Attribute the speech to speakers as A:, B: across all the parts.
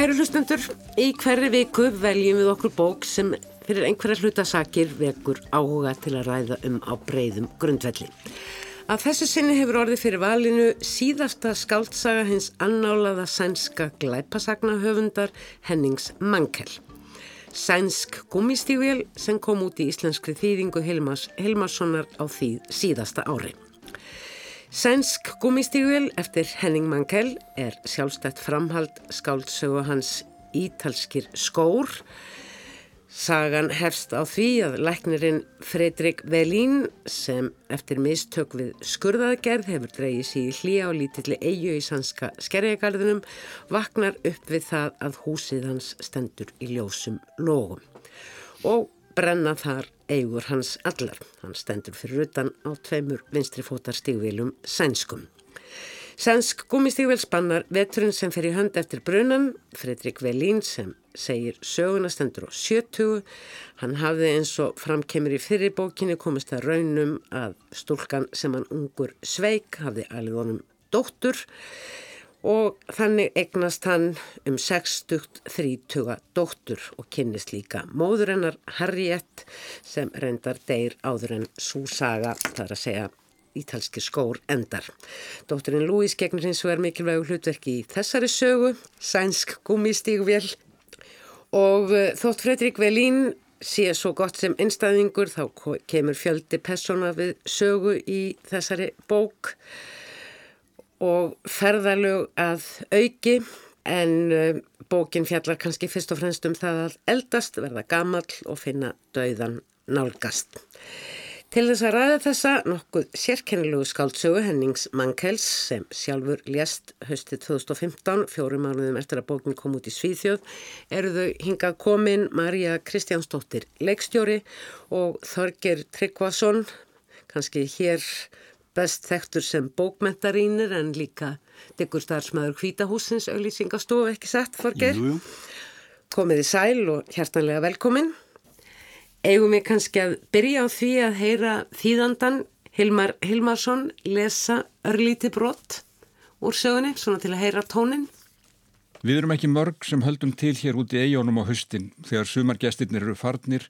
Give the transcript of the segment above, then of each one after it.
A: Kæru hlustendur, í hverri viku veljum við okkur bók sem fyrir einhverja hlutasakir vekur áhuga til að ræða um á breyðum grundvelli. Að þessu sinni hefur orðið fyrir valinu síðasta skáldsaga hins annálaða sænska glæpasagnahöfundar Hennings Mankel. Sænsk gummistífél sem kom út í íslenskri þýðingu Hilmars Hilmarssonar á því síðasta ári. Sænsk gummistígvel eftir Henning Mankell er sjálfstætt framhald skáldsögu hans Ítalskir skór. Sagan hefst á því að læknirinn Fredrik Velín sem eftir mistök við skurðaðgerð hefur dreyið síði hlýja á lítilli eigu í sannska skerjagarðunum vaknar upp við það að húsið hans stendur í ljósum lógum og brenna þar eigur hans allar. Hann stendur fyrir utan á tveimur vinstrifótar stígvílum sænskum. Sænsk gúmistígvél spannar veturinn sem fer í hönd eftir brunan, Fredrik Velín sem segir söguna stendur á 70. Hann hafði eins og framkemur í fyrirbókinu komist að raunum að stúlkan sem hann ungur sveik hafði alveg honum dóttur og þannig egnast hann um 60-30 dóttur og kynnist líka móður hennar Harriett sem reyndar deyr áður en súsaga þar að segja ítalski skór endar. Dótturinn Louise gegnur hins vegar mikilvægu hlutverki í þessari sögu, sænsk gummistígvél og eh, þótt Fredrik Velín sé svo gott sem einstæðingur þá kemur fjöldi persóna við sögu í þessari bók og ferðalög að auki en uh, bókin fjallar kannski fyrst og fremst um það að eldast, verða gammal og finna dauðan nálgast. Til þess að ræða þessa nokkuð sérkennilegu skáldsögu Hennings Mankels sem sjálfur lést höstið 2015, fjórum mánuðum eftir að bókin kom út í Svíþjóð, eru þau hingað komin Marja Kristjánsdóttir leikstjóri og Þorger Tryggvason, kannski hér best þekktur sem bókmentarínir en líka degur starfsmæður hvítahúsins auðlýsingastofu ekki sett forger komið í sæl og hjertanlega velkomin. Eigum við kannski að byrja á því að heyra þýðandan Hilmar Hilmarsson lesa örlíti brott úr sögunni svona til að heyra tónin
B: Við erum ekki mörg sem höldum til hér út í eigunum á höstin þegar sumargestirnir eru farnir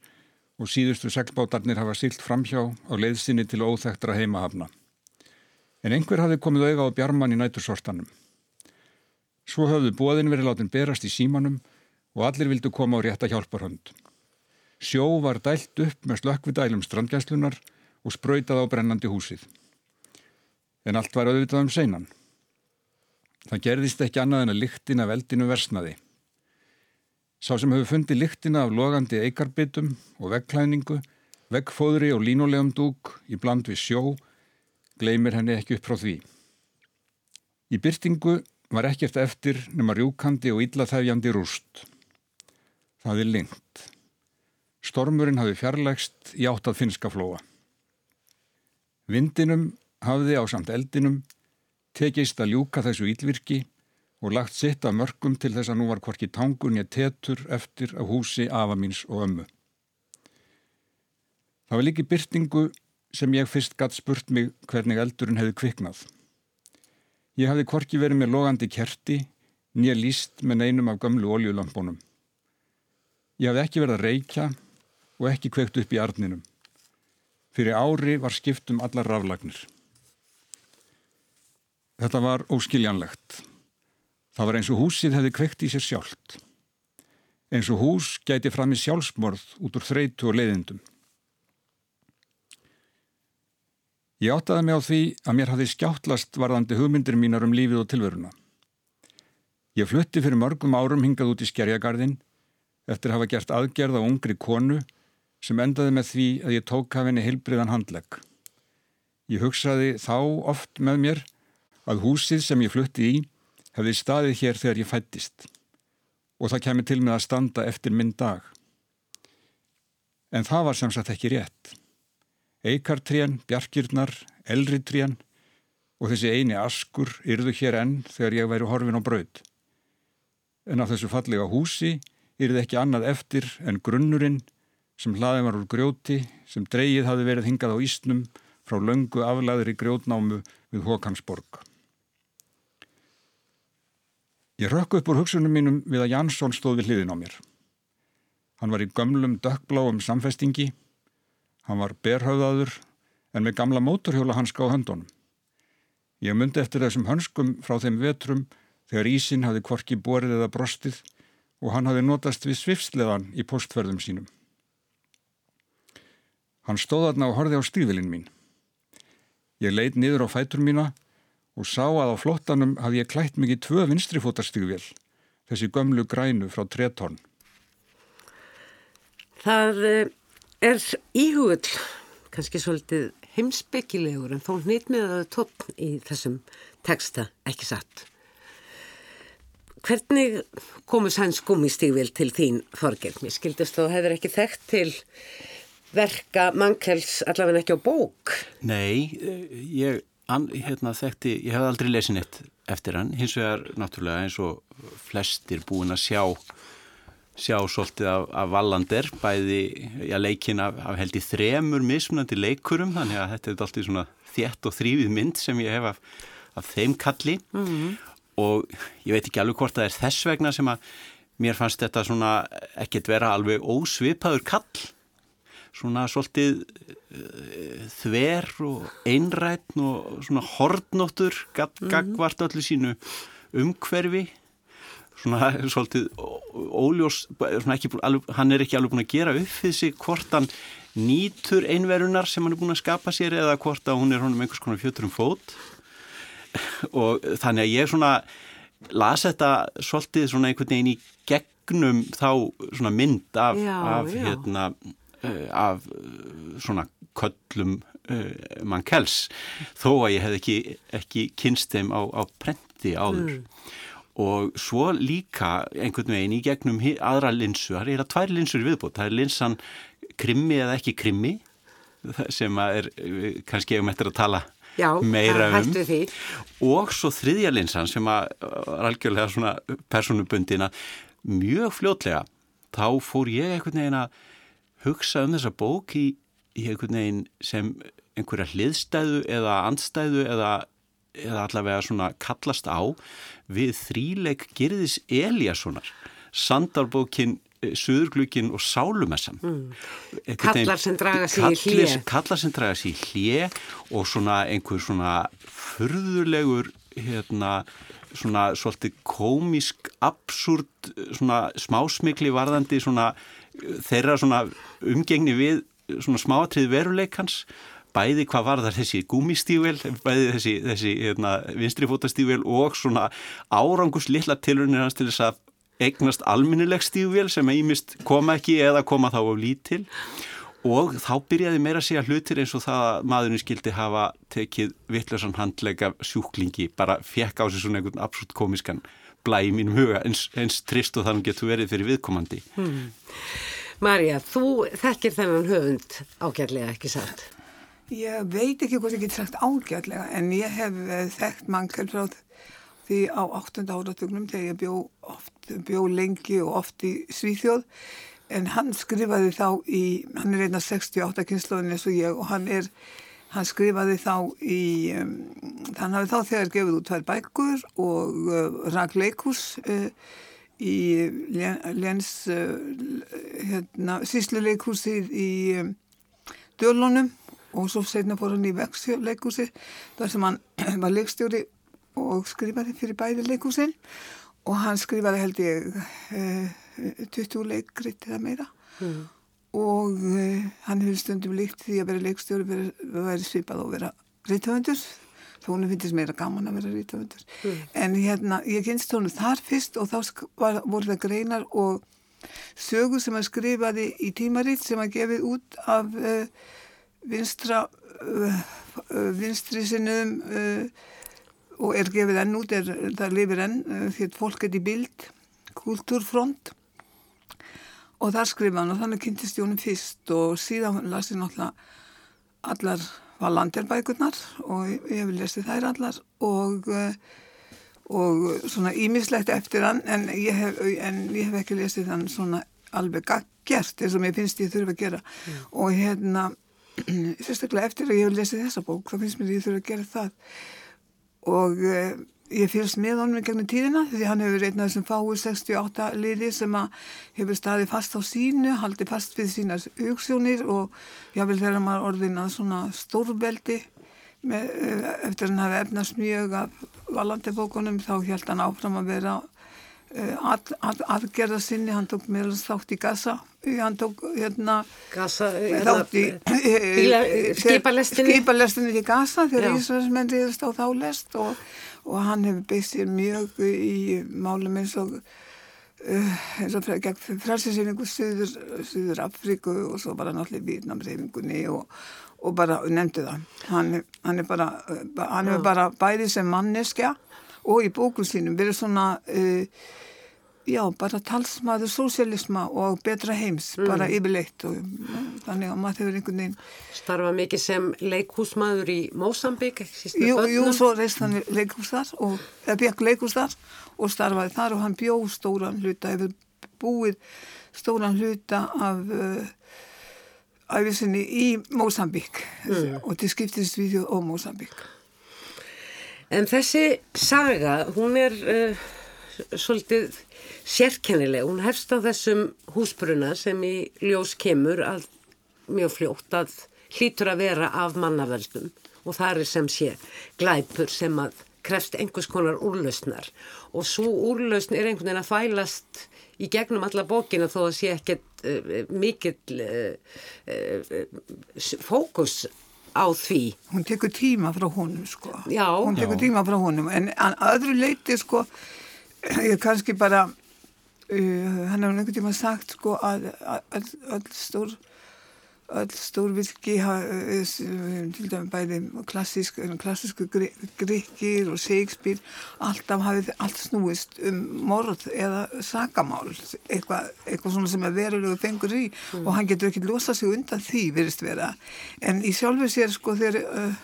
B: og síðustu seglbátarnir hafa silt framhjá á leiðsynni til óþægtra heimahafna en einhver hafði komið auða á bjarman í nætursortanum. Svo höfðu bóðin verið látin berast í símanum og allir vildu koma á rétta hjálparhönd. Sjó var dælt upp með slökkvidælum strandgæslunar og spröytað á brennandi húsið. En allt var auðvitað um seinan. Það gerðist ekki annað en að lyktin af eldinu versnaði. Sá sem hefur fundið lyktina af logandi eigarbytum og veggklæningu, veggfóðri og línulegum dúk í bland við sjó gleymir henni ekki upp frá því. Í byrtingu var ekkert eftir nema rjúkandi og illaþæfjandi rúst. Það er lengt. Stormurinn hafi fjarlægst í áttað finska flóa. Vindinum hafði á samt eldinum tekist að ljúka þessu ílvirki og lagt sitt af mörgum til þess að nú var hvorki tangun ég tetur eftir af húsi afamins og ömmu. Það var líki byrtingu sem ég fyrst gatt spurt mig hvernig eldurinn hefði kviknað. Ég hafði korki verið með logandi kerti, nýja líst með neinum af gömlu oljulampónum. Ég hafði ekki verið að reykja og ekki kveikt upp í arninum. Fyrir ári var skiptum allar raflagnir. Þetta var óskiljanlegt. Það var eins og húsið hefði kveikt í sér sjálft. Eins og hús gæti fram í sjálfsmorð út úr þreytu og leiðindum. Ég áttaði mig á því að mér hafði skjáttlast varðandi hugmyndir mínar um lífið og tilveruna. Ég flutti fyrir mörgum árum hingað út í skerjagarðin eftir að hafa gert aðgerð á ungri konu sem endaði með því að ég tók af henni heilbriðan handlegg. Ég hugsaði þá oft með mér að húsið sem ég flutti í hefði staðið hér þegar ég fættist og það kemi til með að standa eftir minn dag. En það var sem sagt ekki rétt. Eikartrén, bjarkirnar, elritrén og þessi eini askur yrðu hér enn þegar ég væri horfin á braud. En á þessu fallega húsi yrði ekki annað eftir en grunnurinn sem hlaði var úr grjóti sem dreyið hafi verið hingað á Ísnum frá löngu aflaður í grjótnámu við Hókansborg. Ég rökk upp úr hugsunum mínum við að Jansson stóð við hliðin á mér. Hann var í gömlum dökkbláum samfestingi, hann var berhauðaður en með gamla mótorhjóla hanska á höndunum. Ég myndi eftir þessum hönskum frá þeim vetrum þegar Ísin hafi kvorki borið eða brostið og hann hafi notast við svifsleðan í postferðum sínum. Hann stóð aðna og horfi á stíðvilinn mín. Ég leitt niður á fætur mína og sá að á flottanum hafi ég klætt mikið tvö vinstrifótastíðvél, þessi gömlu grænu frá tretorn.
A: Það eh, er íhugull, kannski svolítið heimsbyggilegur en þó hnitmiðaðu tótt í þessum teksta ekki satt. Hvernig komu sanns gúmistígvel til þín Þorgeld? Mér skildist þú hefur ekki þekkt til verka mannkels allavega ekki á bók.
C: Nei, ég hérna, þekkti, ég hef aldrei lesin eitt eftir hann, hins vegar náttúrulega eins og flestir búin að sjá sjá svolítið af, af Vallander, bæði já, leikin af, af held í þremur mismunandi leikurum, þannig að þetta er alltaf svona þétt og þrýfið mynd sem ég hef af, af þeim kalli mm -hmm. og ég veit ekki alveg hvort það er þess vegna sem að mér fannst þetta svona ekkert vera alveg ósvipaður kall svona svolítið uh, þver og einrætn og svona hortnóttur gagvart -hmm. öllu sínu umhverfi svona svolítið óljós, svona ekki, alveg, hann er ekki alveg búin að gera upp fyrir sig hvort hann nýtur einverunar sem hann er búin að skapa sér eða hvort að hún er honum einhvers konar fjöturum fót. Og þannig að ég svona lasa þetta svolítið svona einhvern veginn í gegnum þá svona mynd af,
A: já,
C: af
A: já.
C: hérna uh, af svona köllum uh, mann kels þó að ég hef ekki, ekki kynst þeim á, á prenti áður. Mm og svo líka einhvern veginn í gegnum aðra linsu, það er tvær linsur viðbútt, það er linsan krimmi eða ekki krimmi sem er kannski um eftir að tala
A: Já,
C: meira um. og svo þriðja linsan sem er algjörlega svona personubundina mjög fljótlega þá fór ég einhvern veginn að hugsa um þessa bók í, í einhvern veginn sem einhverja hliðstæðu eða andstæðu eða eða allavega svona kallast á við þríleik Girðis Eliassonar Sandarbókin eh, Suðurglugin og Sálumessan.
A: Mm. Kallar sem draga sér í hlje
C: Kallar sem draga sér í hlje og svona einhver svona furðulegur hérna svona svolítið komísk absúrt svona smásmikli varðandi svona þeirra svona umgengni við svona smáatrið veruleikans bæði hvað var þar þessi gúmistível, bæði þessi, þessi hérna, vinstrifótastível og svona árangus lilla tilurinnir hans til þess að eignast alminnileg stível sem einmist koma ekki eða koma þá á lítil og þá byrjaði meira að segja hlutir eins og það að maðurinn skildi hafa tekið vittlösan handlega sjúklingi, bara fekk á sig svona einhvern absolutt komiskan blæ í mínum huga eins, eins trist og þannig getur verið fyrir viðkomandi. Hmm.
A: Marja, þú þekkir þennan höfund ágætlega ekki satt?
D: Ég veit ekki hvað ég get sagt ágætlega en ég hef eh, þekkt mannkjál frá því á 8. áratugnum þegar ég bjó, oft, bjó lengi og oft í Svíþjóð en hann skrifaði þá í, hann er einna 68 kynnslóðin eins og ég og hann er, hann skrifaði þá í, um, hann hafi þá þegar gefið út tvær bækur og uh, rak leikús uh, í Léns uh, hérna, sísluleikúsið í um, Dölunum og svo setna fór hann í vextleikursi þar sem hann var leikstjóri og skrifaði fyrir bæði leikursin og hann skrifaði held ég eh, 20 leikrit eða meira mm. og eh, hann hefur stundum líkt því að vera leikstjóri verið veri svipað og vera rítöfundur þá hún finnst meira gaman að vera rítöfundur mm. en hérna ég kynst honum þar fyrst og þá var, voru það greinar og sögur sem hann skrifaði í tímaritt sem hann gefið út af eh, vinstra uh, uh, vinstri sinnum uh, og er gefið enn út, er, það lifir enn því að fólk í bild kultúrfront og þar skrifa hann og þannig kynntist Jónum fyrst og síðan lasi náttúrulega allar valanderbækurnar og ég hef lesið þær allar og og svona ímislegt eftir hann en ég hef, en ég hef ekki lesið hann svona alveg gert eins og mér finnst ég þurfa að gera mm. og hérna sérstaklega eftir að ég hef lesið þessa bók þá finnst mér að ég þurfa að gera það. Og uh, ég fyrst með honum í gegnum tíðina því hann hefur einn af þessum fáu 68 liði sem að hefur staðið fast á sínu, haldið fast við sínas auksjónir og jável þegar maður orðin að svona stórveldi með, eh, eftir hann hafi efnast mjög af valandibókunum þá held hann áfram að vera að, að, aðgerða sinni, hann tók meðal þátt í Gaza, hann tók hérna
A: Gaza,
D: þátt í
A: skipalestinni.
D: skipalestinni í Gaza þegar
A: Já.
D: Ísraelsmenn reyðist á þá lest og, og hann hefur beist sér mjög í málum eins og eins og gegn frælsinseyfingu Suður, Suður Afríku og svo bara náttúrulega Vítnamseyfingunni og, og bara nefndu það. Hann, er- hann er bara ba- hann hefur bara bæði sem manneskja og í bókum sínum verið svona uh, já, bara talsmaður sósialisma og betra heims, bara yfirleitt og uh, þannig að maður hefur einhvern veginn
A: starfa mikið sem leikhúsmaður í Mósambík
D: Jú, jú, svo reist hann leikús þar og bygg leikús þar og starfaði þar og hann bjó stóran hluta, hefur búið stóran hluta af uh, æfisinni í Mósambík. Og til skiptist við og Mósambík.
A: En þessi saga, hún er uh, svolítið sérkennileg. Hún hefst á þessum húsbruna sem í ljós kemur að mjög fljótt að hlýtur að vera af mannavöldum og það er sem sé glæpur sem að krefst einhvers konar úrlausnar og svo úrlausn er einhvern veginn að fælast í gegnum alla bókina þó að sé ekkert uh, mikill uh, fókus á því.
D: Hún tekur tíma frá honum sko.
A: Já.
D: Hún tekur
C: Já.
D: tíma frá honum en öðru leiti sko ég er kannski bara uh, hann hefur einhvern tíma sagt sko að að- öll, öll stór öll stórvirki ha- eh, eh, til dæmi bæði klassísk, klassísku gri- gríkir og Shakespeare alltaf hafið allt snúist um morð eða sakamál eitthvað, eitthvað svona sem er verulegu fengur í og hann getur ekki losa sig undan því virðist vera. En í sjálfu sér sko þegar uh,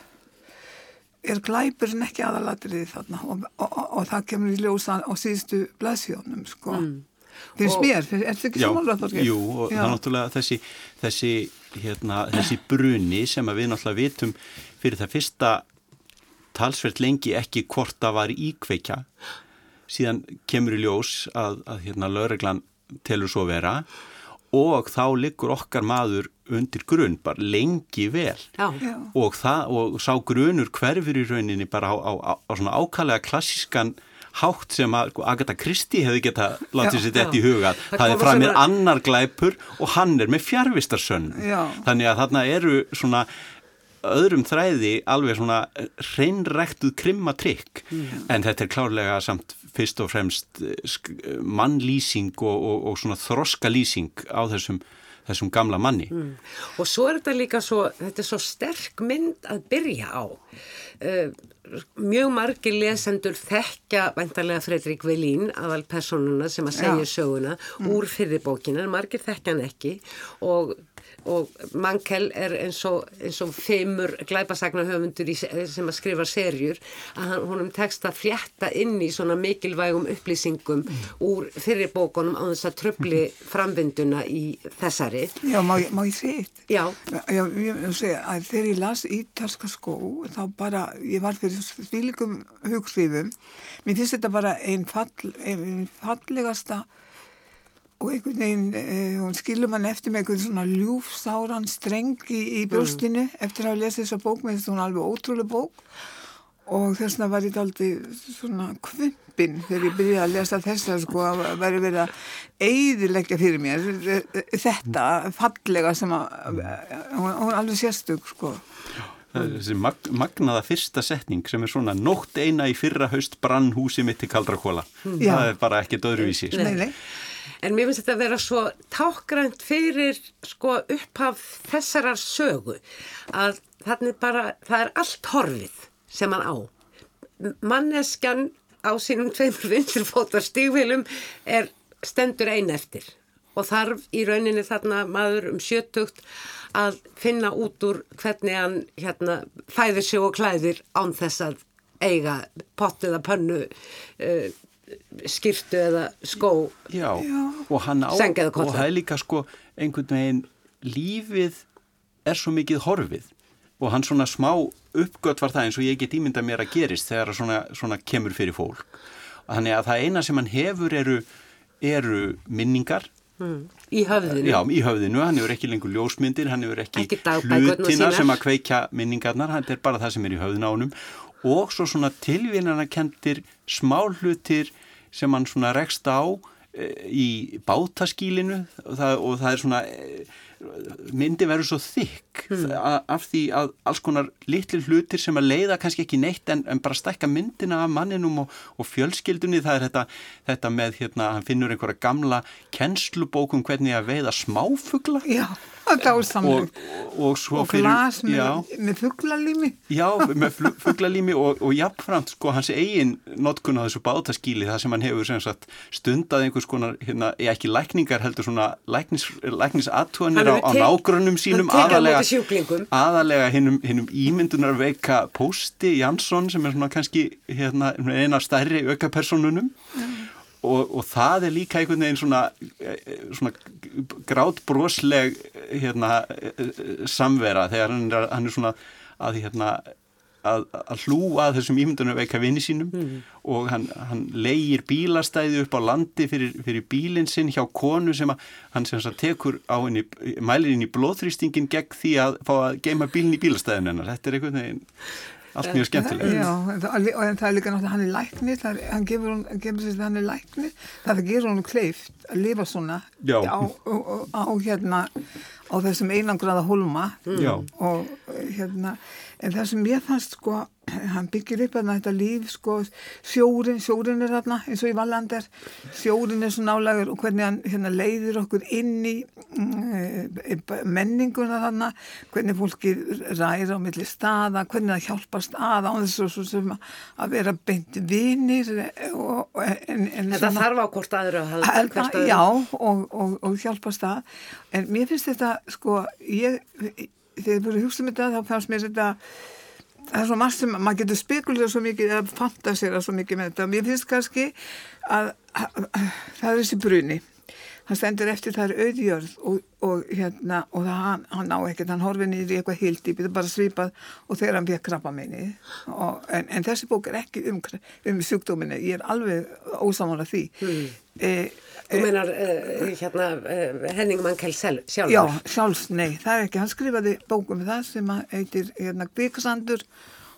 D: er glæpurinn ekki aðalatriði þarna og, og, og, og það kemur í ljósa á síðustu blaðsjónum sko. Finnst
A: Og-
D: mér, er þetta ekki Þorgeir?
C: jú, og það er náttúrulega þessi, þessi, hérna, þessi bruni sem að við náttúrulega vitum fyrir það fyrsta talsvert lengi ekki hvort það var íkveikja. Síðan kemur í ljós að, að hérna, lögreglan telur svo vera og þá liggur okkar maður undir grunn bara lengi vel.
A: Já.
C: Og, það, og sá grunur hverfur í rauninni bara á, á, á, á svona ákallega klassískan hátt sem að sko, Agatha Christie hefði geta látið sér þetta í huga
A: Það
C: það er framir
A: svona-
C: annar glæpur og hann er með fjárvistarsönn
D: Já.
C: þannig að þarna eru svona öðrum þræði alveg svona hreinræktuð krimma trikk. En þetta er klárlega samt fyrst og fremst eh, mannlýsing og, og, og svona þroska lýsing á þessum, þessum gamla manni.
A: Og svo er þetta líka svo, þetta er svo sterk mynd að byrja á. Mjög margir lesendur þekkja væntalega Fredrik Velín, aðal personuna sem að segja
D: Já.
A: söguna úr fyrir bókina, en margir þekkja hann ekki og, og Mankel er eins og, eins og feimur glæpasagna höfundur í, sem að skrifa serjur, að hann, honum tekst að flétta inn í svona mikilvægum upplýsingum úr fyrir bókunum á þess að tröfli framvinduna í þessari.
D: Já, má, ég- má ég segja eitt?
A: Já.
D: Já, ég vil segja að þegar ég las ítalska skó, þá bara, ég var fyrir svílikum hugsvífum, mér finnst þetta bara einn fall, ein fallegasta og einhvern veginn, eh, hún skilur mann eftir með einhvern svona ljúfsáran streng í, í brjóstinu eftir að hafa lesið þessa bók, mér finnst hún alveg ótrúlega bók og þess vegna var ég aldrei svona kvumpin þegar ég byrjaði að lesa þessa sko að væri verið að eiðilegja fyrir mér þetta fallega sem að hún hún er alveg sérstök sko
C: er þessi mag, magnaða fyrsta setning sem er svona nótt eina í fyrra haust brann húsi mitt til kaldra kóla
D: Já.
C: það er bara ekkert öðruvísi sko.
D: nei, nei.
A: En mér finnst þetta að vera svo tákgrænt fyrir sko upphaf þessarar sögu að þannig bara, það er allt horfið sem hann á. Manneskjan á sínum tveimur vinsturfótar stígvilum er stendur ein eftir og þarf í rauninni þarna maður um sjötugt að finna út úr hvernig hann hérna fæðir sig og klæðir án þess að eiga pott eða pönnu uh, skirtu eða skó
C: Já, og hann á og það er líka sko einhvern veginn lífið er svo mikið horfið. Og hann svona smá uppgötvar það eins og ég get ímynda mér að gerist þegar svona, svona kemur fyrir fólk. Þannig að það eina sem hann hefur eru, eru minningar.
A: Mm. Í höfðinu?
C: Já, í höfðinu, hann hefur ekki lengur ljósmyndir, hann hefur ekki,
A: ekki hlutina
C: sem að kveikja minningarnar, hann er bara það sem er í höfðinu ánum og svo svona tilvíðan kentir smá hlutir sem hann svona rekst á e, í bátaskílinu og það, og það er svona e, myndi verður svo þykk hmm. af því að alls konar litli hlutir sem að leiða kannski ekki neitt en, en bara stækka myndina af manninum og, og fjölskyldunni. Það er þetta, þetta með hérna, hann finnur einhverja gamla kennslubókum hvernig að veiða smáfugla.
D: Já og,
C: og, og
D: glas með, með fugglalými
C: já, með fugglalými og, og jafnframt sko hans eigin notkun á þessu bátaskíli það sem hann hefur sem sagt, stundað einhvers konar, hérna, ekki lækningar heldur svona læknis, læknisatúanir á, á nágrunum sínum aðalega, aðalega hinnum, hinnum ímyndunar veika Pósti Jansson sem er svona kannski hérna, eina stærri aukapersonunum mm. Og, og það er líka einhvern veginn svona, svona grátbrosleg hérna, samvera þegar hann er, hann er svona að, hérna, að, að hlúa að þessum ímyndunum veika vini sínum mm. og hann, hann leigir bílastæði upp á landi fyrir, fyrir bílinn sinn hjá konu sem að hann sem sagt tekur á henni, mælir inn í blóðþrýstingin gegn því að fá að geima bílinn í bílastæðin hennar. Þetta er einhvern veginn allt mjög skemmtilega.
D: Já, en það, en það er líka náttúrulega, hann er læknir, er, hann gefur hún, gefur sér hann er læknir, það gerur hún kleift að lifa svona á, á, á, hérna, á þessum einangraða holma og hérna, en það sem ég fannst sko hann byggir upp að þetta líf sko, sjórin, sjórin er þarna eins og í Vallander, sjórin er svo nálagur og hvernig hann hérna, leiðir okkur inn í mm, menninguna þarna hvernig fólki ræra á milli staða, hvernig það hjálpast að á þessu sem að vera beint vinir og,
A: en, en Þetta svona, þarf á hvort aðra að halda
D: Já, og, og, og hjálpast að en mér finnst þetta sko, ég þegar ég búið að hugsa um þetta þá fannst mér þetta það er svo margt sem maður getur spekulera svo mikið eða fantasera svo mikið með þetta. Mér finnst kannski að, að, að það er þessi bruni hann stendur eftir er auðjörð og, og hérna og það hann, hann á ekkert hann horfið niður í eitthvað hildýp það er bara svipað og þegar hann fekk krabba minni en, en þessi bók er ekki um, um sjúkdóminni ég er alveg ósamála því mm.
A: eh, Þú meinar uh, hérna, uh, Henning Mankel sjálfur?
D: Já, sjálfs, nei, það er ekki. Hann skrifaði bókum það sem heitir hérna, Kvíkasandur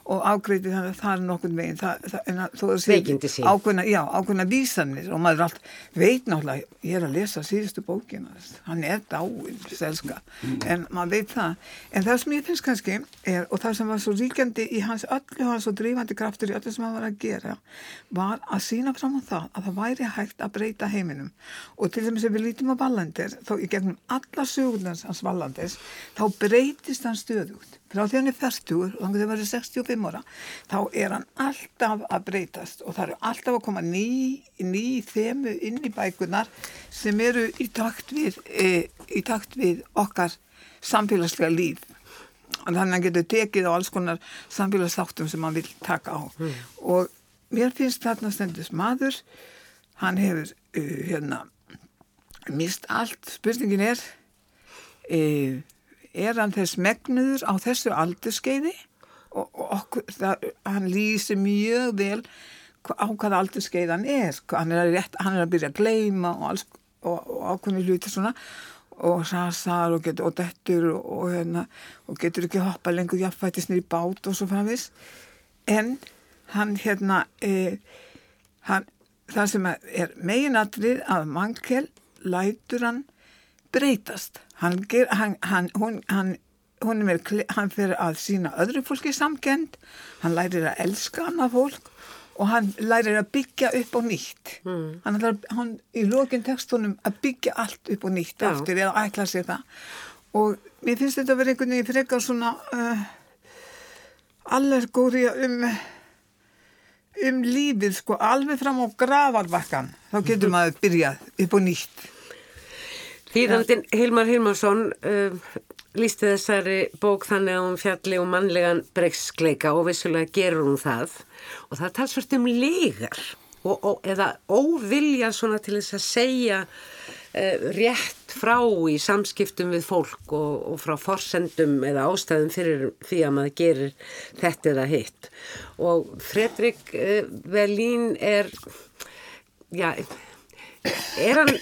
D: og ágreiti þannig að það er nokkur veginn það, það,
A: veikindi sín.
D: ákveðna, já, ákveðna vísanir. Og maður allt veit náttúrulega, ég er að lesa síðustu bókina, hann er dáinn selska, en maður veit það. En það sem ég finnst kannski er, og það sem var svo ríkjandi í hans öllu hann svo drífandi kraftur í öllu sem hann var að gera var að sína fram á það að það væri hægt að breyta heiminum. Og til þess að við lítum á Vallandir þá í gegnum alla sögurnans hans Vallandis þá breytist hann stöðugt frá því hann er færtugur og þannig að það verður 65 ára þá er hann alltaf að breytast. Og það eru alltaf að koma ný, ný þemu inn í bækunar sem eru í takt við, e, í takt við okkar samfélagslega líf. Og þannig að hann getur tekið á alls konar samfélagsþáttum sem hann vil taka á. Mm. og mér finnst þarna stendis maður hann hefur uh, hérna mist allt, spurningin er eða uh, er hann þess megnuður á þessu aldurskeiði og, og okkur, það, hann lýsi mjög vel á hvaða aldurskeið hann er. Hann er rétt, hann er að byrja að gleima og, alls, og, og ákveðni hluti svona. Og sasar og getur og dettur og hérna og getur ekki hoppa lengur jafnvættisnir í bát og svo framvis en hann hérna e, hann, það sem er meginadrið að mangkel lætur hann breytast. Hann, hann, hann, hún, hún er hann fyrir að sína öðru fólki samkend hann lærir að elska annað fólk og hann lærir að byggja upp á nýtt. Mm. hann er hann, í lókinn tekstunum að byggja allt upp á nýtt ja. eftir eða ætla sér það. Og mér finnst þetta að vera einhvern veginn frekar svona uh, allergóri um um lífið sko alveg fram á gravarvakkan þá getur maður byrjað upp á nýtt
A: Þýðandin Hilmar Hilmarsson uh, lísti þessari bók þannig að hún fjalli um mannlegan breykskleika og vissulega gerur hún það. Og það talsvört um legar og, og, eða óvilja svona til þess að segja uh, rétt frá í samskiptum við fólk og, og frá forsendum eða ástæðum fyrir því að maður gerir þetta eða hitt. Og Fredrik uh, Velín er já er hann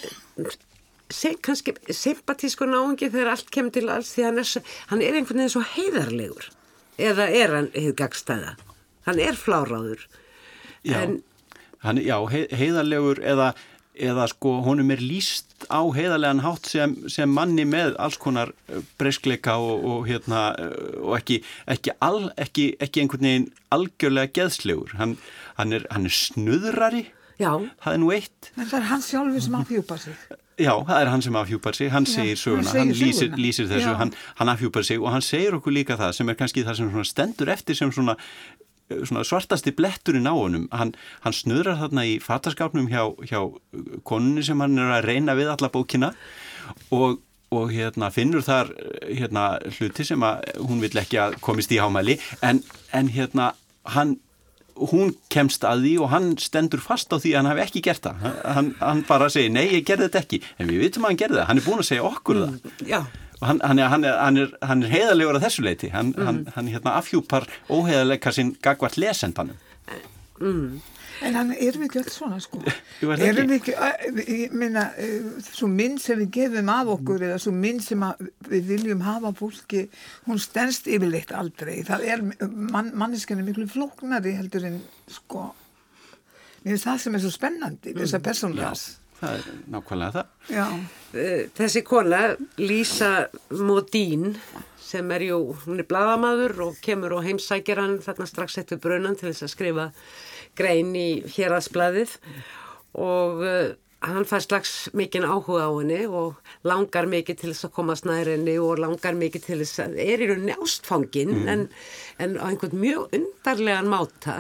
A: kannski sympatísku náingi þegar allt kemur til alls því hann er, hann er einhvern veginn svo heiðarlegur eða er hann hefur gagstæða hann er fláráður
C: Já,
A: en,
C: hann, já hei, heiðarlegur eða, eða sko honum er líst á heiðarlegan hátt sem, sem manni með alls konar breyskleika og, og, hérna, og ekki, ekki, al, ekki, ekki einhvern veginn algjörlega geðslegur. Hann, hann, er, hann er snuðrari,
A: já,
C: það er nú eitt.
D: En það er hans sjálfur sem afhjúpa sig.
C: Já, það er hann sem afhjúpar sig, hann segir söguna,
D: hann segir
C: hann lýsir,
D: söguna.
C: lýsir þessu, hann, hann afhjúpar sig og hann segir okkur líka það sem er kannski það sem stendur eftir sem svona, svona svartasti bletturinn á honum. Hann, hann snöðrar þarna í fataskápnum hjá, hjá konunni sem hann er að reyna við alla bókina og, og hérna, finnur þar hérna, hluti sem að hún vill ekki að komist í hámæli en, en hérna, hann hún kemst að því og hann stendur fast á því að hann hafi ekki gert það. Hann, hann bara segir, nei, ég gerði þetta ekki. En við vitum að hann gerði það, hann er búin að segja okkur það.
A: Já.
C: Og hann, hann, er, hann, er, hann, er, hann er heiðarlegur að þessu leiti hann, hann, hann hérna afhjúpar óheiðarleika sinn gagvart lesendanum
D: En hann erum við ekki öll svona sko.
C: Er
D: erum við ekki, ég minna, svo mynd sem við gefum af okkur eða svo mynd sem við viljum hafa fólki, hún stendst yfirleitt aldrei. Það er, man, manneskjan er miklu flóknari heldur en sko, mér finnst það sem er svo spennandi, þessar persónlegas.
C: það er nákvæmlega það
D: Já,
A: þessi kona, Lísa Modín sem er jú, hún er bladamaður og kemur og heimsækir hann þarna strax eftir brunan til þess að skrifa grein í héraðsbladið og uh, hann fær slags mikinn áhuga á henni og langar mikið til þess að komast nær henni og langar mikið til þess að er í rauninni ástfangin en, en á einhvern mjög undarlegan máta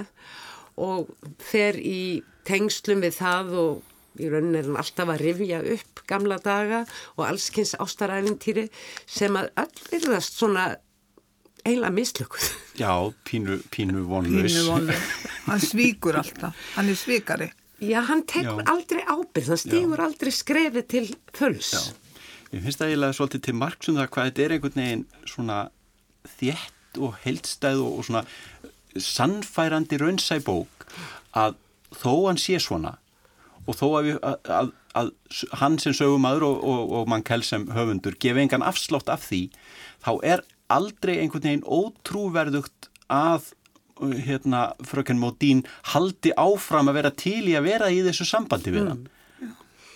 A: og fer í tengslum við það og í rauninni er hann alltaf að rifja upp gamla daga og allskynns ástaræfintýri sem að öll virðast svona eiginlega mislökuð.
C: já, pínu, pínu vonlaus
D: pínu vonlega. Hann svíkur alltaf, hann er svíkari.
A: Já, hann tekur
C: Já.
A: aldrei ábyrð, hann stígur aldrei skrefið til fulls.
C: Já. Ég finnst það eiginlega svolítið til marksum það hvað þetta er einhvern veginn svona þétt og heldstæð og, svona sannfærandi raunsæ bók að þó hann sé svona og þó að, við, að, að, að hann sem sögumadur og, og, og mann kell sem höfundur gefi engan afslátt af því þá er aldrei einhvern veginn ótrúverðugt að hérna, fröken Módín haldi áfram að vera til í að vera í þessu sambandi við hann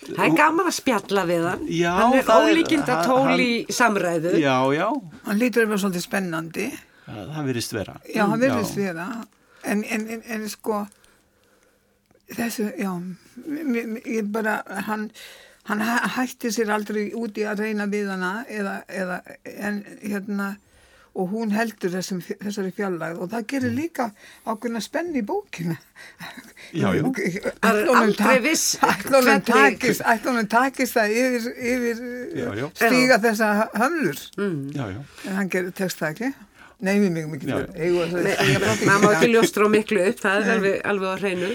A: Það er gaman að spjalla við hann.
C: Já,
A: hann er
C: það er-
A: ólíkinda
C: hann-
A: tól
C: hann-
A: í samræðu.
C: Já, já,
D: Hann lítur að vera svolítið spennandi.
C: það, það virðist vera
D: Já, hann verðist vera en, en, en, en sko þessu, já ég bara, hann hann hæ- hætti sér aldrei úti að reyna við hana eða, eða en hérna og hún heldur þessum, þessari fjallæð og það gerir líka ákveðna spenn í bókina.
C: Já, já.
A: Það er aldrei viss
D: ætlunum takist það yfir, yfir
C: Já, já.
D: stíga þessa hömlur.
C: Já, já,
D: en hann gerir tekst það ekki Nei, mjög frá því.
A: maður má ekki ljóstra á miklu upp, það er alveg, alveg á hreinu.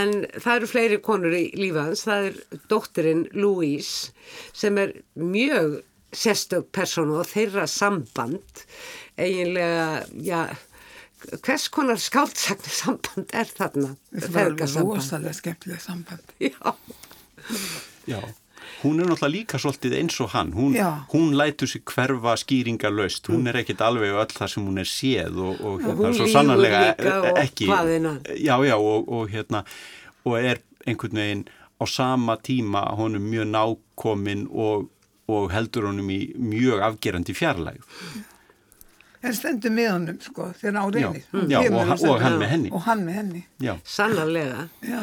A: En það eru fleiri konur í lífa hans, það er dóttirinn Louise sem er mjög sérstök persónu og þeirra samband. Eiginlega, já hvers konar skáldsagnar samband er þarna?
D: Það var rosalega skemmtileg samband.
A: Já,
C: já. Hún er náttúrulega líka svolítið eins og hann. Hún, hún lætur sig hverfa skýringarlaust. Hún er ekkit alveg öll það sem hún er séð og, og hérna
A: hún
C: svo sannarlega
A: líka og
C: ekki. Já, já, og, og hérna, og er einhvern veginn á sama tíma honum mjög nákomin og, og heldur honum í mjög afgerandi fjarlæg.
D: En stendur með honum, sko, þegar á reynir.
C: Já, já, og, hann- og hann með henni.
D: Og hann með henni.
C: Já,
A: sannarlega
D: Já.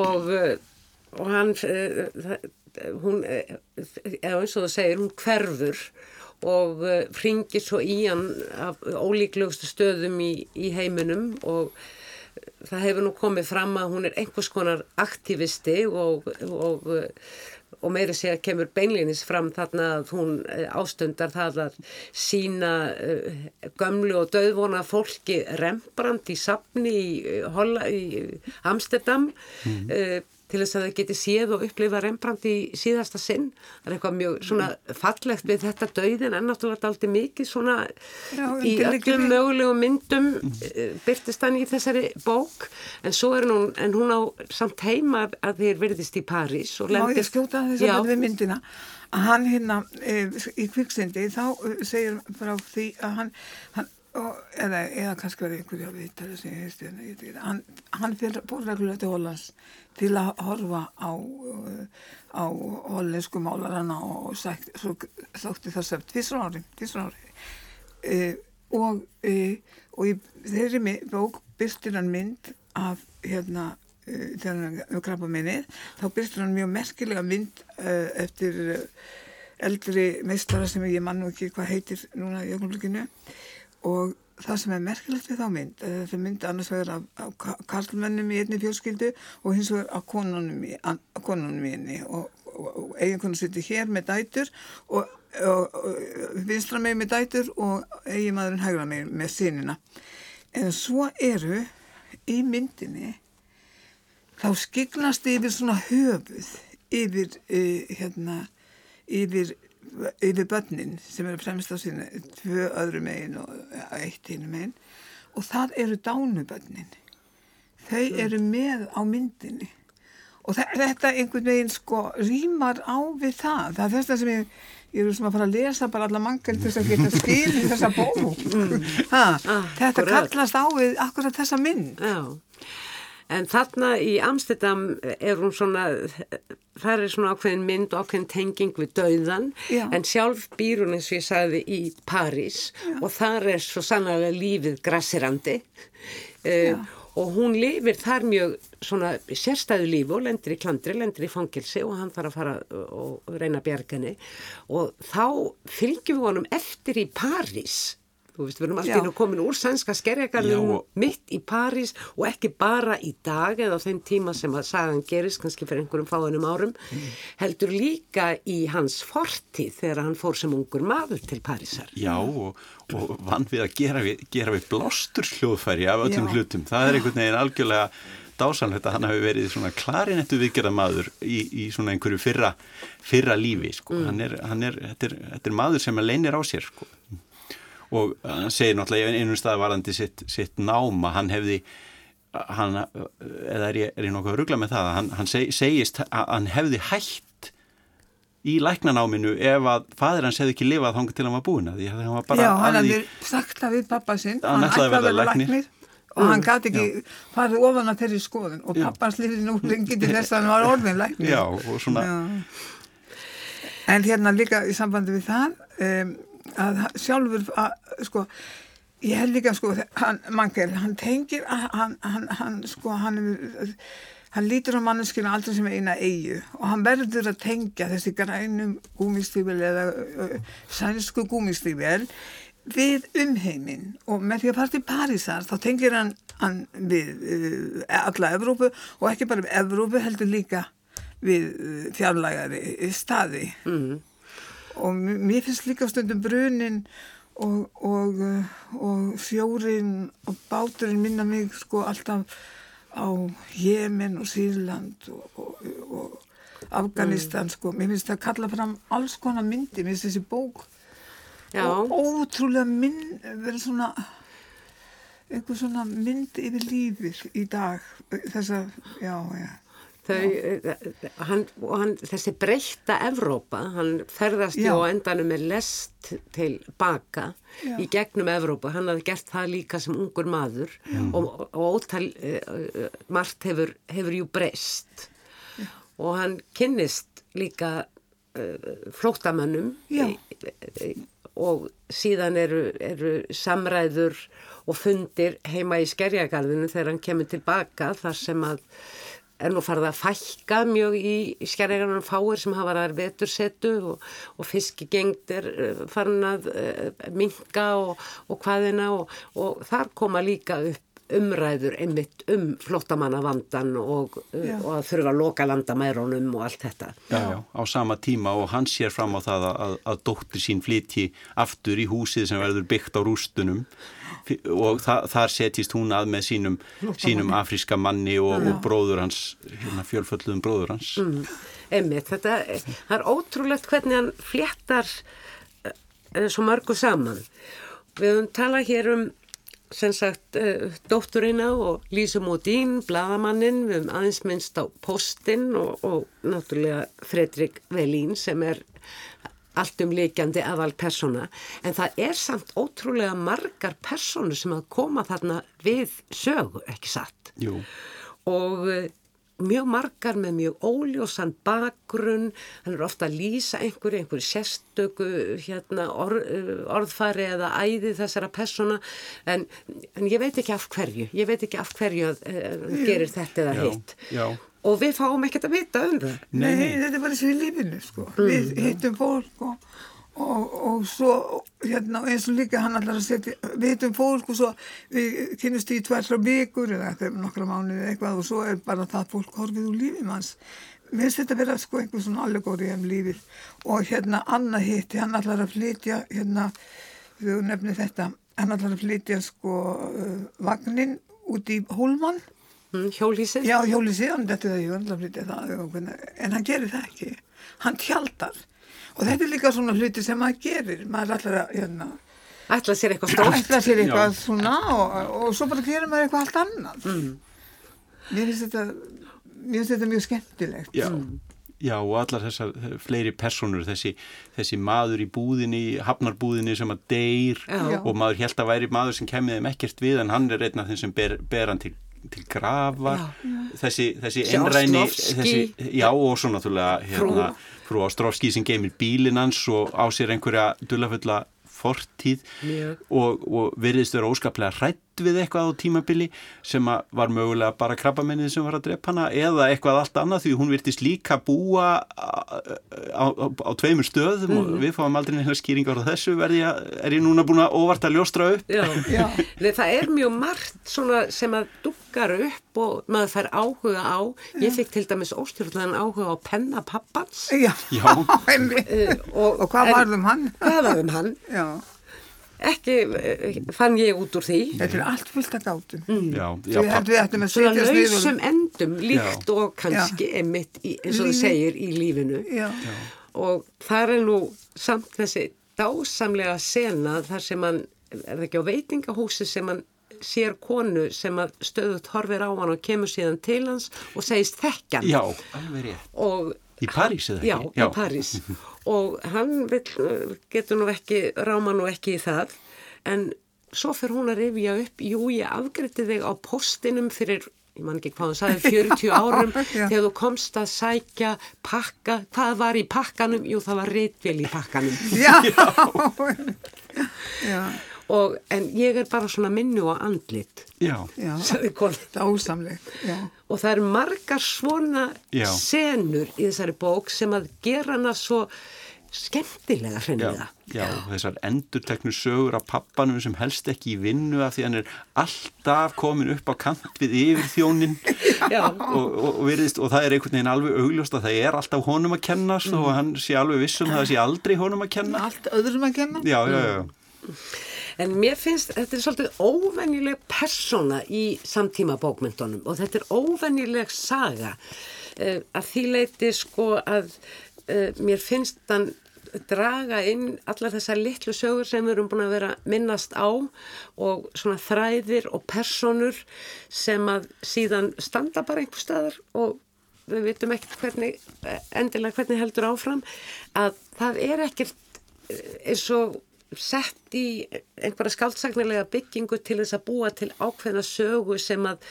A: og, uh, og hann uh, það- hún eða eins og það segir, hún hverfur og uh, ringir svo í hann af ólíklegustu stöðum í, í heiminum og það hefur nú komið fram að hún er einhvers konar aktivisti og, og, og meiri segja kemur beinleinis fram þarna að hún ástundar það að sína gömlu og döðvona fólki Rembrandt í safni í, í Amsterdam uh, til þess að þau geti séð og upplifa Rembrandt í síðasta sinn. Það er eitthvað mjög svona fallegt við þetta dauðin en náttúrulega aldrei mikið svona
D: Já,
A: í öllum mögulegum myndum eh, byrtist hann í þessari bók. En svo er hún, en hún á samt heima að þeir verðist í París og
D: Má
A: lendir
D: ég skjóta þess að við myndina? Hann hérna e, í kviksindi þá e, segir frá því að hann, hann eða, eða kannski var einhverja viðtali sem ég heisti hérna, ég veit ekki, hann, hann fyrir búrreglulega til Hollands til að horfa á uh, á hollensku málarana og sagt, svo, þótti það sem tvisra ári, tvisra ári. E, og e, og í þeirri bók byrstir hann mynd af hérna minnið þá byrstur hann mjög merkilega mynd uh, eftir uh, eldri meistara sem ég mann nú ekki hvað heitir núna í ögnumluginu og það sem er merkilegt við þá mynd er þetta mynd annars vegar af, af ka- karlmennum í einni fjölskyldu og hins vegar af konunum í, í einni. Og, og, og eiginkonu sittur hér með dætur og, og, vinstra megin með dætur og eiginmaðurinn hægra megin með sinina en svo eru í myndinni þá skiglast yfir svona höfuð yfir uh, hérna yfir, yfir börnin sem eru fremst á sína tvö öðru megin og eitt hinu megin. Og það eru dánubörnin. Þau eru með á myndinni. Og þe- þetta einhvern veginn sko rýmar á við það. Það er þess sem ég ég er sem að fara að lesa bara alla mangal til þess að geta skilið þessa bók. Ha, þetta
A: Akkurat.
D: kallast á við akkurat þessa mynd.
A: Já, en þarna í Amsterdam er hún svona, það er svona ákveðin mynd og ákveðin tenging við dauðan,
D: Já.
A: en sjálf býr hún eins og ég sagði í París. Og þar er svo sannlega lífið grassirandi uh, og hún lifir þar mjög svona sérstæðu lífi og lendir í klandri, lendir í fangilsi og hann þarf að fara og reyna að bjarga henni. Og þá fylgjum við honum eftir í París Þú veist, við erum alltaf nú komin úr sænska skerjagarðum
C: Já, og-
A: mitt í París og ekki bara í dag eða á þeim tíma sem að sagan gerist, kannski fyrir einhverjum fáinum árum, heldur líka í hans fortíð þegar hann fór sem ungur maður til Parísar.
C: Já og, og vann við að gera við, gera við blástur hljóðfæri af öllum
D: Já.
C: hlutum. Það er einhvern veginn algjörlega dásanlegt að hann hafi verið svona klarinettu viðgerðamaður í, í svona einhverju fyrra, fyrra lífi. Sko. Hann er, hann er, þetta, er, þetta er maður sem leynir á sér. Sko. Og hann segir náttúrulega í einum stað varandi sitt, sitt náma, hann hefði hann, eða er ég, er ég nokkuð að ruggla með það, að hann, hann seg, segist að hann hefði hætt í læknanáminu ef að fadir hans hefði ekki lifað þangað til hann var búin að því að hann var bara
D: Já, hann
C: að
D: hafði sagt það við pappa sinn
C: Hann ætlaði að verða læknir.
D: og hann gæti ekki farið ofan að þeirri skoðun og
C: Já.
D: pappans lifið nú lengi til þess að hann var orðin læknir
C: Já, og svona
D: Já. En hérna líka í sambandi við það um, að sjálfur að, sko, ég held líka sko, hann, Mangel, hann tengir að- hann, hann, hann, sko, hann hann lítur á manneskina aldrei sem eina eigu og hann verður að tengja þessi grænum gúmistífil eða uh, sænsku gúmistífil við umheiminn og með því að fara til Parísar þá tengir hann, hann við uh, alla Evrópu og ekki bara við Evrópu heldur líka við fjarlægari staði mm. Og mér finnst líka stundum brunin og, og, uh, og fjórin og báturinn minna mig sko alltaf á Jemen og Sýrland og, og, og Afganistan sko, mér finnst það að kalla fram alls konar myndi, mér finnst þessi bók
A: Já,
D: og ótrúlega mynd verið svona einhver svona mynd yfir lífið í dag. Þessa, já, já
A: þau, eh, hann, og hann, þessi breytta Evrópa, hann ferðast
D: Já.
A: á endanum með lest til baka
D: Já.
A: í gegnum Evrópa, hann hafði gert það líka sem ungur maður og, og ótal, uh, margt hefur, hefur jú breyst og hann kynnist líka uh, flóttamönnum
D: Já.
A: og síðan eru, eru samræður og fundir heima í skerjagarðinu þegar hann kemur tilbaka þar sem að er nú farið að fækka mjög í skerjagarðunum fáir sem hafa þar vetursetu og, og fiskigengd er eh, farin að uh, minka og, og hvaðina og, og þar koma líka upp umræður einmitt um flottamannavandan og, uh, og að þurfa að loka landamærunum og allt þetta.
C: já, já, á sama tíma og hann sér fram á það að, að dóttir sín flytji aftur í húsið sem verður byggt á rústunum og þa þar setjist hún að með sínum, sínum afríska manni og, og bróður hans, hérna fjölfölluðum bróður hans.
A: Mm, einmitt, þetta er ótrúlegt hvernig hann fléttar uh, svo mörgu saman. Við höfum talað hér um sem sagt uh, dótturina og Lísu Módín, bladamannin, við höfum aðeins minnst á postinn og, og náttúrulega Fredrik Velín sem er allt um líkjandi aðal persóna en það er samt ótrúlega margar persónu sem að koma þarna við sögu, ekki satt?
C: Jú,
A: og eh, mjög margar með mjög óljósan bakgrunn, hann er ofta að lýsa einhverju, einhverju sérstöku hérna, orð, orðfæri eða æði þessara persóna. En, en ég veit ekki af hverju, ég veit ekki af hverju að uh, gerir þetta eða hitt. og við fáum ekkert að vita um það.
D: Nei, þetta er bara þessi í lífinu, sko. Við hittum fólk og, og, og svo, hérna, eins og líka hann allar að setja, við hittum fólk og svo við kynumst í tvær frá vikur eða nokkra mánuði eitthvað og svo er bara það fólk horfið úr lífið manns. Mér finnst þetta vera sko einhver svona allegóri um lífið og hérna Anna hitti, hann allar að flytja, hérna, þú nefnir þetta, hann allar að flytja sko uh, vagnin út í Hólmann
A: Mm, hjólísið?
D: Já, síðan, þetta er það, að og hvernig- en hann gerir það ekki. Hann tjaldar. Og þetta er líka svona hluti sem maður gerir. Maður allar að, hérna,
A: Ætla sér eitthvað stórt?
D: ætla sér eitthvað svona og, og svo bara gerir maður eitthvað allt annað. Mér finnst þetta, mér finnst þetta mjög skemmtilegt.
C: Já, já og allar þessar eh, fleiri personur, þessi, þessi maður í búðinni, hafnarbúðinni sem að deyr
A: Já.
C: og maður held að væri maður sem kemið þeim ekkert við en hann er einn af þeim sem ber, ber hann til, til grafar, þessi, þessi
A: Þessi
C: einræni,
A: Ostrovský.
C: já og svo náttúrulega hérna, frú Ástrófski sem geymir bílinn hans og á sér einhverja dullafulla fortíð og, og veriðist vera óskaplega hrætt við eitthvað á tímabili sem var mögulega bara krabbamennið sem var að drepa hana eða eitthvað allt annað því hún virtist líka búa á, á, á, á tveimur stöðum og við fáum aldrei neina skýringar á þessu verði að, er ég núna búin að óvart að ljóstra upp
A: Já,
D: Já.
A: Nei, það er mjög margt svona sem að duggar upp og maður fær áhuga á. Ég fikk til dæmis óstjórnlegan áhuga á penna pappans.
D: Já,
C: Já.
D: einmitt.
A: Uh,
D: Og hvað varð um hann?
A: Hvað var um hann?
D: Já,
A: Ekki uh, fann ég út úr því.
D: þetta er allt fullt af gátum.
C: já, já,
D: að
A: Svona lausum
D: og...
A: endum, líkt og kannski emitt, í, eins og
D: Lífi.
A: segir, í lífinu.
D: Já,
A: Og það er nú samt þessi dásamlega sena þar sem hann, er það ekki á veitingahúsi sem hann sér konu sem að stöðut horfir á hann og kemur síðan til hans og segist þekkjan.
C: já, alveg rétt
A: Og
C: Í París eða
A: Já,
C: ekki?
A: í París. og hann vill, getur nú ekki, ráma nú ekki í það, en svo fyrir hún að rifja upp, jú, ég afgriði þig á postinum fyrir, ég man ekki hvað hann sagði, 40 árum, þegar þú komst að sækja pakka, hvað var í pakkanum? Jú, það var reitvél í pakkanum.
D: já, já,
A: Og, en ég er bara svona minnu og andlit,
C: Já,
D: já, dásamlegt, já.
A: Og það eru margar svona
C: Já.
A: senur í þessari bók sem að gera hana svo skemmtilega
C: já,
A: hreinlega.
C: já, þessar endurteknu sögur af pappanum sem helst ekki í vinnu af því hann er alltaf komin upp á kant við yfir þjónin
A: Já.
C: og, og, og, virðist, og það er einhvern veginn alveg augljóst að það er alltaf honum að kennast og hann sé alveg vissum að það sé aldrei honum að kenna
D: Allt öðrum að kenna.
C: Já, já, já,
A: En mér finnst, þetta er svolítið óvenjuleg persóna í samtíma bókmyndunum og þetta er óvenjuleg saga. Uh, að því leiti sko að uh, mér finnst hann draga inn allar þessar litlu sögur sem við erum búin að vera minnast á og svona þræðir og personur sem að síðan standa bara einhver staðar og við vitum ekkert hvernig, eh, endilega hvernig heldur áfram að það er ekkert eins og sett í einhverja skáldsagnilega byggingu til þess að búa til ákveðna sögu sem að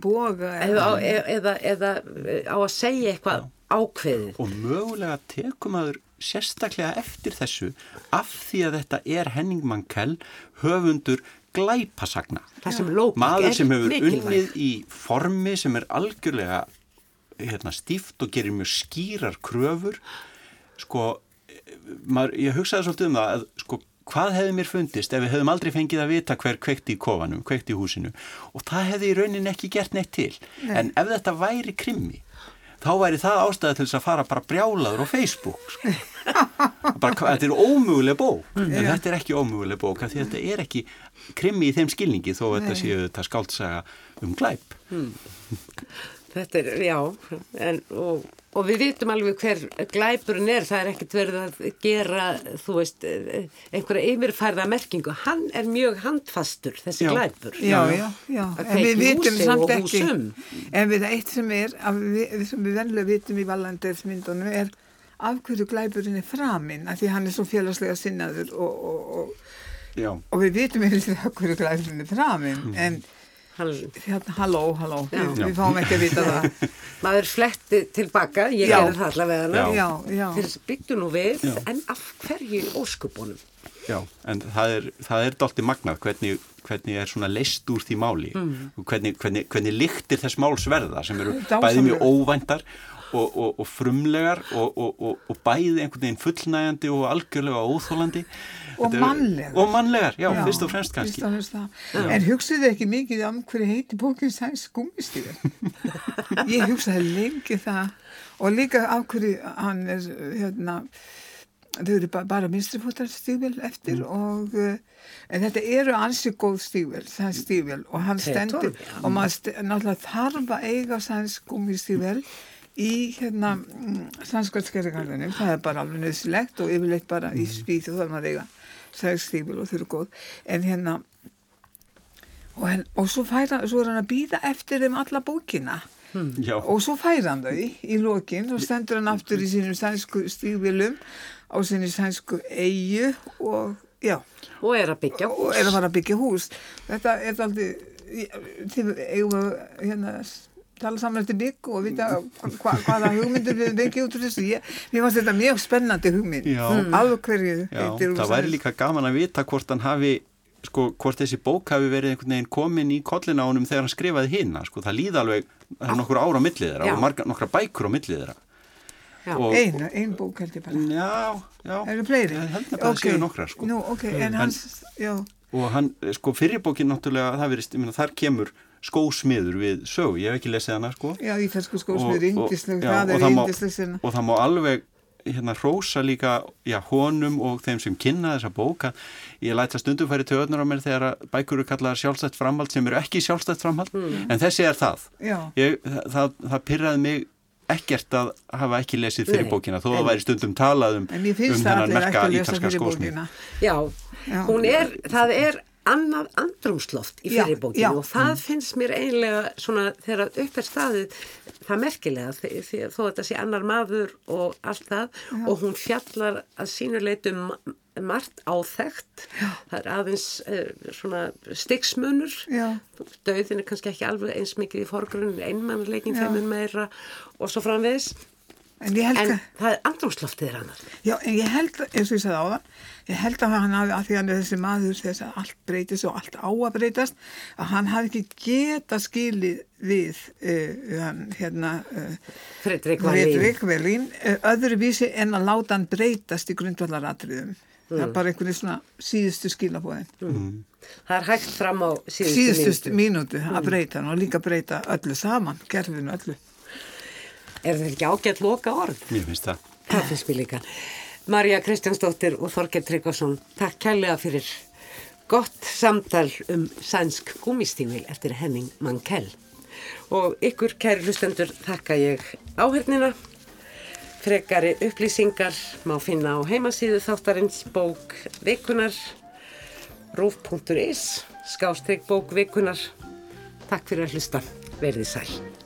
D: boga.
A: eða, eða, eða, eða eh, á að segja eitthvað ákveðið.
C: og mögulega tekum aður sérstaklega eftir þessu af því að þetta er Henning Mankell höfundur glæpasagna
A: sem
C: maður sem hefur
A: mikilvæg.
C: unnið í formi sem er algjörlega hérna, stíft og gerir mjög skýrar kröfur sko maður, ég hugsaði svolítið um það að sko hvað hefði mér fundist ef við hefðum aldrei fengið að vita hver kveikt í kofanum, kveikt í húsinu? Og það hefði í raunin ekki gert neitt til.
D: Nei.
C: en ef þetta væri krimmi þá væri það ástæði til þess að fara bara brjálaður á Facebook sko. bara, þetta er ómöguleg bók. En þetta er ekki ómöguleg bók því þetta er ekki krimmi í þeim skilningi þó að þetta séu þetta skáldsaga um glæp
A: Þetta er, já, en, og, og við vitum alveg hver glæpurinn er, það er ekkert verið að gera, þú veist, einhverja yfirfærða merkingu. Hann er mjög handfastur, þessi
C: Já.
A: glæpur.
D: Já, já, já. En við vitum samt ekki, en við eitt sem er, við, sem við venlega vitum í Vallandersmyndunum er af hverju glæpurinn er framinn, af því hann er svo félagslega sinnaður og, og, og,
C: Já,
D: og við vitum yfir því af hverju glæpurinn er framinn, en
A: Hann,
D: hérna, halló, halló, við, fáum ekki að vita það.
A: maður fletti tilbaka, ég
D: Já.
A: gerði það allavega. Þeir byggdu nú við,
C: Já.
A: en af hverju óskupunum?
C: já, en það er, það er dolti magnað hvernig, hvernig er svona leist úr því máli og hvernig, hvernig, hvernig lyktir þess málsverða sem eru
D: Dásamlegar.
C: bæði mjög óvæntar og, og, og frumlegar og, og, og, og bæði einhvern veginn fullnægandi og algjörlega óþólandi
D: Og
C: er-
D: mannlegar.
C: og mannlegar, já, fyrst og fremst kannski
D: Fyrst og fremst það. En hugsaðu ekki mikið um hverju heiti bókin sæns gúmistíður. Ég hugsaði lengi það og líka af hverju hann er hérna þau eru ba- bara mistrifótar stígvel eftir og uh, en þetta eru ansi góð stígvel, sæns stígvel og hann stendur
A: já.
D: og maður st náttúrulega þarf að eiga sæns gúmistígvel í hérna sannskvæðskerrigarðinum, það er bara alveg nöðsilegt og yfirleitt bara í spýð og þarf maður að eiga sæns stígvel og þau eru góð. En hérna og, hen, og svo, færa, svo er hann að býða eftir þeim alla bókina.
C: Já,
D: og svo færa hann þau í lokin og stendur hann aftur í sínum sænsku stígvilum á sinni sænsku eigu og já,
A: Og er að byggja
D: og er að fara að byggja hús. Þetta er aldrei eigum við hérna tala saman eftir bygg og vita hva, hvaða hugmyndir við byggja út úr þessu. Ég, mér fannst þetta mjög spennandi hugmynd.
C: Já.
D: alveg hverju
C: það væri líka gaman að vita hvort hann hafi sko, hvort þessi bók hafi verið einhvern veginn komin í kollin á honum þegar hann skrifaði hina sko, það líða alveg, það er nokkur ára á millið þeirra og marga, nokkra bækur á millið þeirra.
D: Einu, ein bók held ég bara.
C: Já, já.
D: eru fleiri?
C: Ég held að það séu nokkrar, sko.
D: Nú, ok, en hans, já,
C: Og hann, sko, fyrirbókin náttúrulega, það verist, ég meina, þar kemur skósmiður við sögu, ég hef ekki lesið hana, sko.
D: já, ítalsku skósmiður,
C: já,
D: það
C: og
D: er
C: það má-
D: indisleg sinna.
C: Og það má alveg, hérna, hrósa líka, já, honum og þeim sem kynna þessa bóka. Ég læt það stundum færi töðunar á mér þegar að bækur eru kallaðar sjálfstætt framhald sem eru ekki sjálfstætt framhald, en þessi er það.
D: Já.
C: Ég, það, það, pyrraði mig ekkert að hafa ekki lesið fyrir
A: Nei,
C: bókina þó að það væri stundum talað um, um þennan merka ítalska skósmið.
A: Já,
D: Já.
A: hún er, það er annað andrumsloft í
D: Já,
A: fyrirbókinu
D: já.
A: og það finnst mér eiginlega svona þegar upp er staðið það merkilega því, því þó að þetta sé annar maður og allt það og hún fjallar að sínuleitum margt áþekkt það er aðeins uh, svona stiksmunur
D: Já.
A: döðin er kannski ekki alveg eins mikið í forgrunn einmannleikin
D: Já.
A: þeimur meira og svo framvegis
D: En ég held
A: en
D: að,
A: það er andrumsloftið er annað
D: já, en ég held, eins og ég sagði á það, ég held að hann hafi, að því hann er þessi maður þess að allt breytist og allt á að breytast, að hann hafi ekki geta skilið við, uh, hann, hérna, uh, Fredrik Velín, uh, öðru vísi en að láta hann breytast í grundvallaratriðum. Það er bara einhvern veginn svona síðustu skilabóðin.
A: það er hægt fram á síðustu,
D: Síðustu
A: mínútu.
D: mínútu að breyta hann og líka breyta öllu saman, gerfinu öllu.
A: Er þetta ekki ágætt loka orð?
C: Mér finnst það.
A: Það finnst mér líka. Marja Kristjánsdóttir og Þorger Tryggvason, takk kærlega fyrir gott samtal um sænsk gúmistímil eftir Henning Mankell. Og ykkur, kæri hlustendur, þakka ég áhernina. Frekari upplýsingar má finna á heimasíðu þáttarins bók vikunar rúf.is skástrygg bók vikunar. Takk fyrir að hlusta. Verðið sæl.